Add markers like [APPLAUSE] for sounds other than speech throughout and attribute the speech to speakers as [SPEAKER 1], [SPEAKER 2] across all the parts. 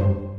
[SPEAKER 1] Thank you.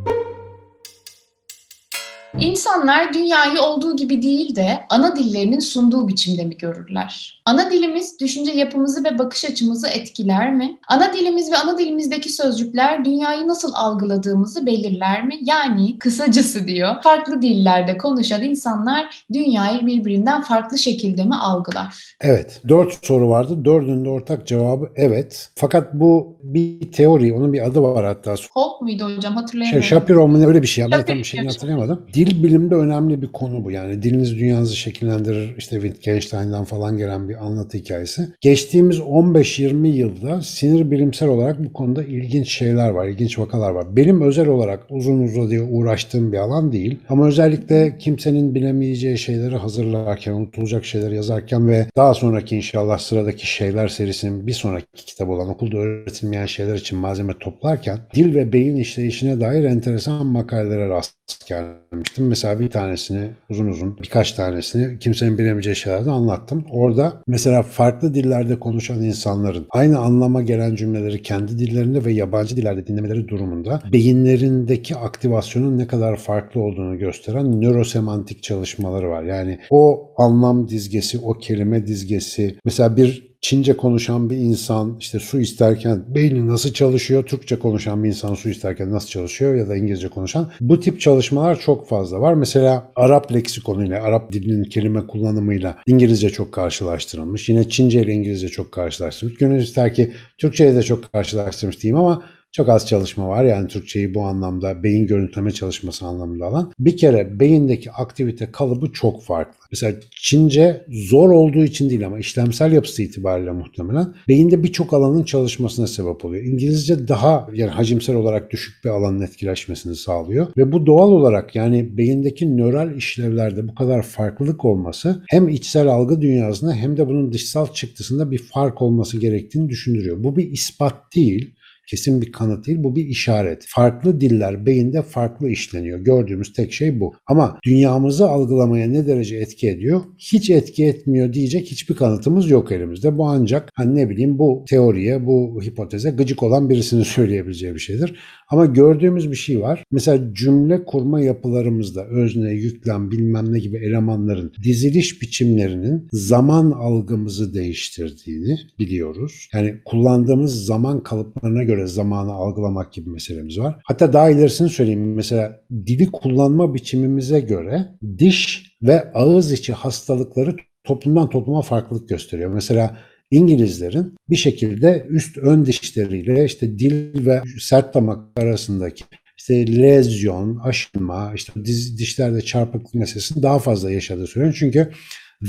[SPEAKER 1] İnsanlar dünyayı olduğu gibi değil de ana dillerinin sunduğu biçimde mi görürler? Ana dilimiz düşünce yapımızı ve bakış açımızı etkiler mi? Ana dilimiz ve ana dilimizdeki sözcükler dünyayı nasıl algıladığımızı belirler mi? Yani kısacası diyor, farklı dillerde konuşan insanlar dünyayı birbirinden farklı şekilde mi algılar?
[SPEAKER 2] Evet. Dört soru vardı. Dördünün de ortak cevabı evet. Fakat bu bir teori. Onun bir adı var hatta.
[SPEAKER 1] Hope muydu hocam
[SPEAKER 2] Şey,
[SPEAKER 1] hatırlayamadım.
[SPEAKER 2] Shapiro mu ne öyle bir şey. Ben tam bir şeyini hatırlayamadım. Dil bilimde önemli bir konu bu. Yani diliniz dünyanızı şekillendirir. İşte Wittgenstein'dan falan gelen bir anlatı hikayesi. Geçtiğimiz 15-20 yılda sinir bilimsel olarak bu konuda ilginç şeyler var. ilginç vakalar var. Benim özel olarak uzun uzadıya uğraştığım bir alan değil. Ama özellikle kimsenin bilemeyeceği şeyleri hazırlarken, unutulacak şeyleri yazarken ve daha sonraki inşallah sıradaki şeyler serisinin bir sonraki kitabı olan okulda öğretilmeyen şeyler için malzeme toplarken dil ve beyin işleyişine dair enteresan makalelere rast gelmiştim. Mesela bir tanesini uzun uzun birkaç tanesini kimsenin bilemeyeceği şeylerde anlattım. Orada mesela farklı dillerde konuşan insanların aynı anlama gelen cümleleri kendi dillerinde ve yabancı dillerde dinlemeleri durumunda beyinlerindeki aktivasyonun ne kadar farklı olduğunu gösteren nörosemantik çalışmaları var. Yani o anlam dizgesi, o kelime dizgesi mesela bir Çince konuşan bir insan işte su isterken beyni nasıl çalışıyor? Türkçe konuşan bir insan su isterken nasıl çalışıyor? Ya da İngilizce konuşan. Bu tip çalışmalar çok fazla var. Mesela Arap leksikonuyla, Arap dilinin kelime kullanımıyla İngilizce çok karşılaştırılmış. Yine Çince ile İngilizce çok karşılaştırılmış. Gönül ister ki Türkçe ile de çok karşılaştırmış diyeyim ama çok az çalışma var yani Türkçeyi bu anlamda beyin görüntüleme çalışması anlamında alan. Bir kere beyindeki aktivite kalıbı çok farklı. Mesela Çince zor olduğu için değil ama işlemsel yapısı itibariyle muhtemelen beyinde birçok alanın çalışmasına sebep oluyor. İngilizce daha yani hacimsel olarak düşük bir alanın etkileşmesini sağlıyor ve bu doğal olarak yani beyindeki nöral işlevlerde bu kadar farklılık olması hem içsel algı dünyasında hem de bunun dışsal çıktısında bir fark olması gerektiğini düşündürüyor. Bu bir ispat değil kesin bir kanıt değil bu bir işaret. Farklı diller beyinde farklı işleniyor. Gördüğümüz tek şey bu. Ama dünyamızı algılamaya ne derece etki ediyor? Hiç etki etmiyor diyecek hiçbir kanıtımız yok elimizde. Bu ancak hani ne bileyim bu teoriye, bu hipoteze gıcık olan birisinin [LAUGHS] söyleyebileceği bir şeydir. Ama gördüğümüz bir şey var. Mesela cümle kurma yapılarımızda özne, yüklem, bilmem ne gibi elemanların diziliş biçimlerinin zaman algımızı değiştirdiğini biliyoruz. Yani kullandığımız zaman kalıplarına göre zamanı algılamak gibi meselemiz var. Hatta daha ilerisini söyleyeyim. Mesela dili kullanma biçimimize göre diş ve ağız içi hastalıkları toplumdan topluma farklılık gösteriyor. Mesela İngilizlerin bir şekilde üst ön dişleriyle işte dil ve sert damak arasındaki işte lezyon, aşınma, işte diz, dişlerde çarpıklık meselesini daha fazla yaşadığı söyleniyor. Çünkü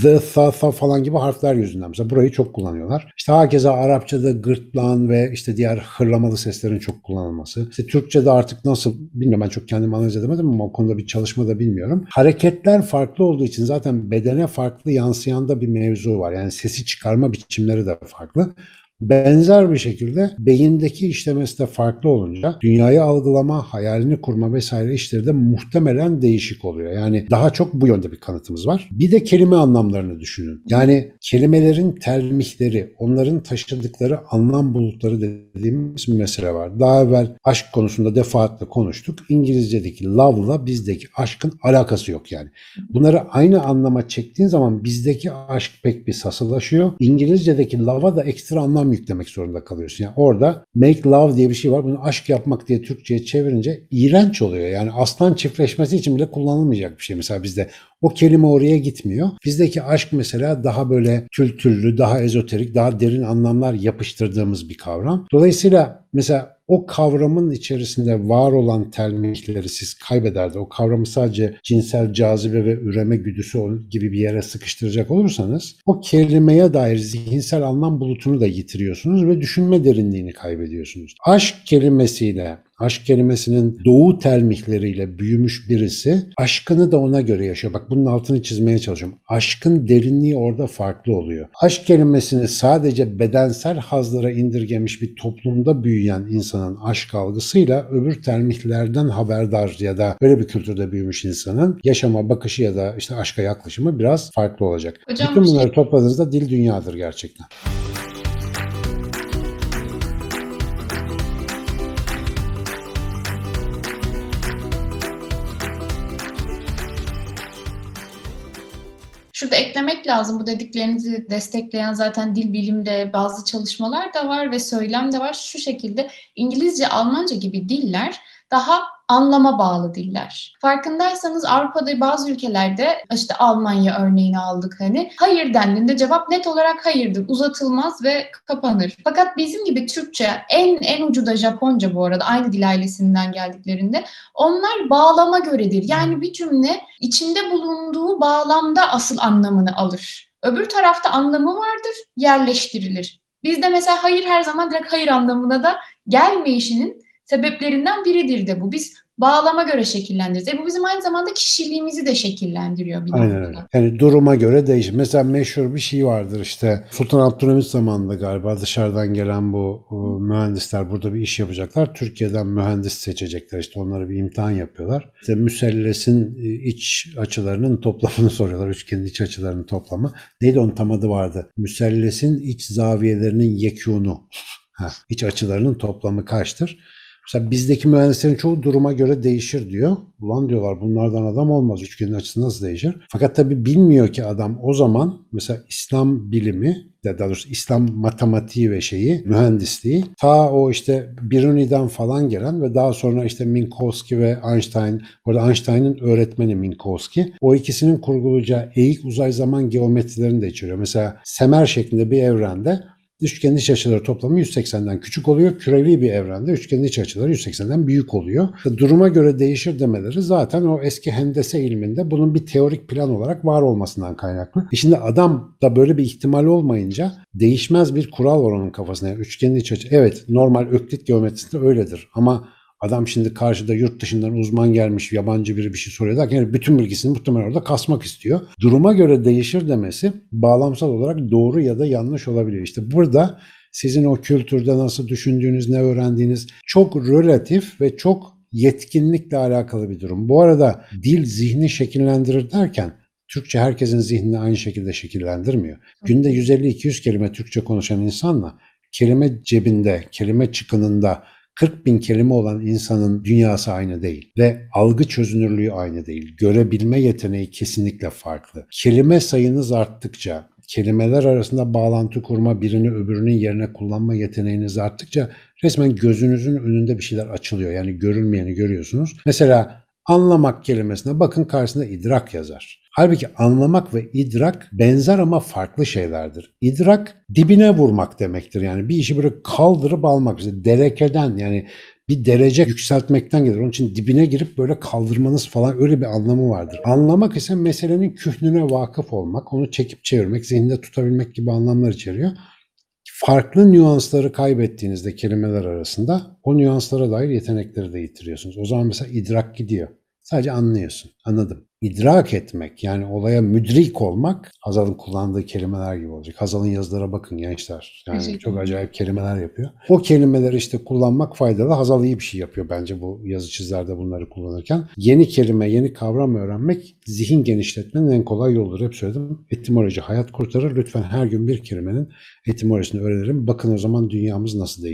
[SPEAKER 2] the, tha, tha falan gibi harfler yüzünden. Mesela burayı çok kullanıyorlar. İşte hakeza Arapçada gırtlağın ve işte diğer hırlamalı seslerin çok kullanılması. İşte Türkçe'de artık nasıl bilmiyorum ben çok kendim analiz edemedim ama o konuda bir çalışma da bilmiyorum. Hareketler farklı olduğu için zaten bedene farklı yansıyan da bir mevzu var. Yani sesi çıkarma biçimleri de farklı. Benzer bir şekilde beyindeki işlemesi de farklı olunca dünyayı algılama, hayalini kurma vesaire işleri de muhtemelen değişik oluyor. Yani daha çok bu yönde bir kanıtımız var. Bir de kelime anlamlarını düşünün. Yani kelimelerin telmihleri, onların taşıdıkları anlam bulutları dediğimiz bir mesele var. Daha evvel aşk konusunda defaatle konuştuk. İngilizce'deki love'la bizdeki aşkın alakası yok yani. Bunları aynı anlama çektiğin zaman bizdeki aşk pek bir sasılaşıyor. İngilizce'deki love'a da ekstra anlam yüklemek zorunda kalıyorsun. Yani orada make love diye bir şey var. Bunu aşk yapmak diye Türkçe'ye çevirince iğrenç oluyor. Yani aslan çiftleşmesi için bile kullanılmayacak bir şey. Mesela bizde o kelime oraya gitmiyor. Bizdeki aşk mesela daha böyle kültürlü, daha ezoterik, daha derin anlamlar yapıştırdığımız bir kavram. Dolayısıyla mesela o kavramın içerisinde var olan telmihleri siz kaybederdi. O kavramı sadece cinsel cazibe ve üreme güdüsü gibi bir yere sıkıştıracak olursanız o kelimeye dair zihinsel anlam bulutunu da yitiriyorsunuz ve düşünme derinliğini kaybediyorsunuz. Aşk kelimesiyle aşk kelimesinin doğu telmihleriyle büyümüş birisi aşkını da ona göre yaşıyor. Bak bunun altını çizmeye çalışıyorum. Aşkın derinliği orada farklı oluyor. Aşk kelimesini sadece bedensel hazlara indirgemiş bir toplumda büyüyen insanın aşk algısıyla öbür termihlerden haberdar ya da böyle bir kültürde büyümüş insanın yaşama bakışı ya da işte aşka yaklaşımı biraz farklı olacak.
[SPEAKER 1] Hocam,
[SPEAKER 2] Bütün
[SPEAKER 1] bir şey-
[SPEAKER 2] bunları topladığınızda dil dünyadır gerçekten.
[SPEAKER 1] Eklemek lazım bu dediklerinizi destekleyen zaten dil bilimde bazı çalışmalar da var ve söylem de var. Şu şekilde İngilizce, Almanca gibi diller daha anlama bağlı diller. Farkındaysanız Avrupa'da bazı ülkelerde işte Almanya örneğini aldık hani hayır dendiğinde cevap net olarak hayırdır. Uzatılmaz ve kapanır. Fakat bizim gibi Türkçe en en ucu da Japonca bu arada aynı dil ailesinden geldiklerinde onlar bağlama göredir. Yani bir cümle içinde bulunduğu bağlamda asıl anlamını alır. Öbür tarafta anlamı vardır, yerleştirilir. Bizde mesela hayır her zaman direkt hayır anlamına da gelmeyişinin sebeplerinden biridir de bu. Biz bağlama göre şekillendiririz. E bu bizim aynı zamanda kişiliğimizi de şekillendiriyor bir
[SPEAKER 2] Aynen öyle. Yani duruma göre değişir. Mesela meşhur bir şey vardır işte Sultan Abdülhamit zamanında galiba dışarıdan gelen bu mühendisler burada bir iş yapacaklar. Türkiye'den mühendis seçecekler. İşte onlara bir imtihan yapıyorlar. İşte müsellesin e, iç açılarının toplamını [LAUGHS] soruyorlar. Üçgenin iç açılarının toplamı. Neydi onun tam adı vardı? Müsellesin iç zaviyelerinin yekûnu. [LAUGHS] Ha, iç açılarının toplamı kaçtır? Mesela bizdeki mühendislerin çoğu duruma göre değişir diyor. Ulan diyorlar bunlardan adam olmaz. Üçgenin açısı nasıl değişir? Fakat tabii bilmiyor ki adam o zaman mesela İslam bilimi ya daha doğrusu İslam matematiği ve şeyi, mühendisliği ta o işte Biruni'den falan gelen ve daha sonra işte Minkowski ve Einstein, orada Einstein'ın öğretmeni Minkowski. O ikisinin kurgulayacağı eğik uzay zaman geometrilerini de içeriyor. Mesela semer şeklinde bir evrende Üçgenin iç açıları toplamı 180'den küçük oluyor. Kürevi bir evrende üçgenin iç açıları 180'den büyük oluyor. Duruma göre değişir demeleri zaten o eski hendese ilminde bunun bir teorik plan olarak var olmasından kaynaklı. E şimdi adam da böyle bir ihtimal olmayınca değişmez bir kural var onun kafasına. Yani üçgenin iç açı. Evet normal öklit geometrisinde öyledir ama Adam şimdi karşıda yurt dışından uzman gelmiş yabancı biri bir şey soruyor derken yani bütün bilgisini muhtemelen orada kasmak istiyor. Duruma göre değişir demesi bağlamsal olarak doğru ya da yanlış olabiliyor. İşte burada sizin o kültürde nasıl düşündüğünüz, ne öğrendiğiniz çok relatif ve çok yetkinlikle alakalı bir durum. Bu arada dil zihni şekillendirir derken Türkçe herkesin zihnini aynı şekilde şekillendirmiyor. Günde 150-200 kelime Türkçe konuşan insanla kelime cebinde, kelime çıkınında 40 bin kelime olan insanın dünyası aynı değil ve algı çözünürlüğü aynı değil. Görebilme yeteneği kesinlikle farklı. Kelime sayınız arttıkça, kelimeler arasında bağlantı kurma, birini öbürünün yerine kullanma yeteneğiniz arttıkça resmen gözünüzün önünde bir şeyler açılıyor. Yani görülmeyeni görüyorsunuz. Mesela anlamak kelimesine bakın karşısında idrak yazar. Halbuki anlamak ve idrak benzer ama farklı şeylerdir. İdrak dibine vurmak demektir. Yani bir işi böyle kaldırıp almak. İşte derekeden yani bir derece yükseltmekten gelir. Onun için dibine girip böyle kaldırmanız falan öyle bir anlamı vardır. Anlamak ise meselenin kühnüne vakıf olmak, onu çekip çevirmek, zihinde tutabilmek gibi anlamlar içeriyor. Farklı nüansları kaybettiğinizde kelimeler arasında o nüanslara dair yetenekleri de yitiriyorsunuz. O zaman mesela idrak gidiyor. Sadece anlıyorsun. Anladım. İdrak etmek yani olaya müdrik olmak Hazal'ın kullandığı kelimeler gibi olacak. Hazal'ın yazılara bakın gençler. Yani çok acayip kelimeler yapıyor. O kelimeleri işte kullanmak faydalı. Hazal iyi bir şey yapıyor bence bu yazı çizlerde bunları kullanırken. Yeni kelime, yeni kavram öğrenmek zihin genişletmenin en kolay yoludur. Hep söyledim. Etimoloji hayat kurtarır. Lütfen her gün bir kelimenin etimolojisini öğrenelim. Bakın o zaman dünyamız nasıl değişiyor.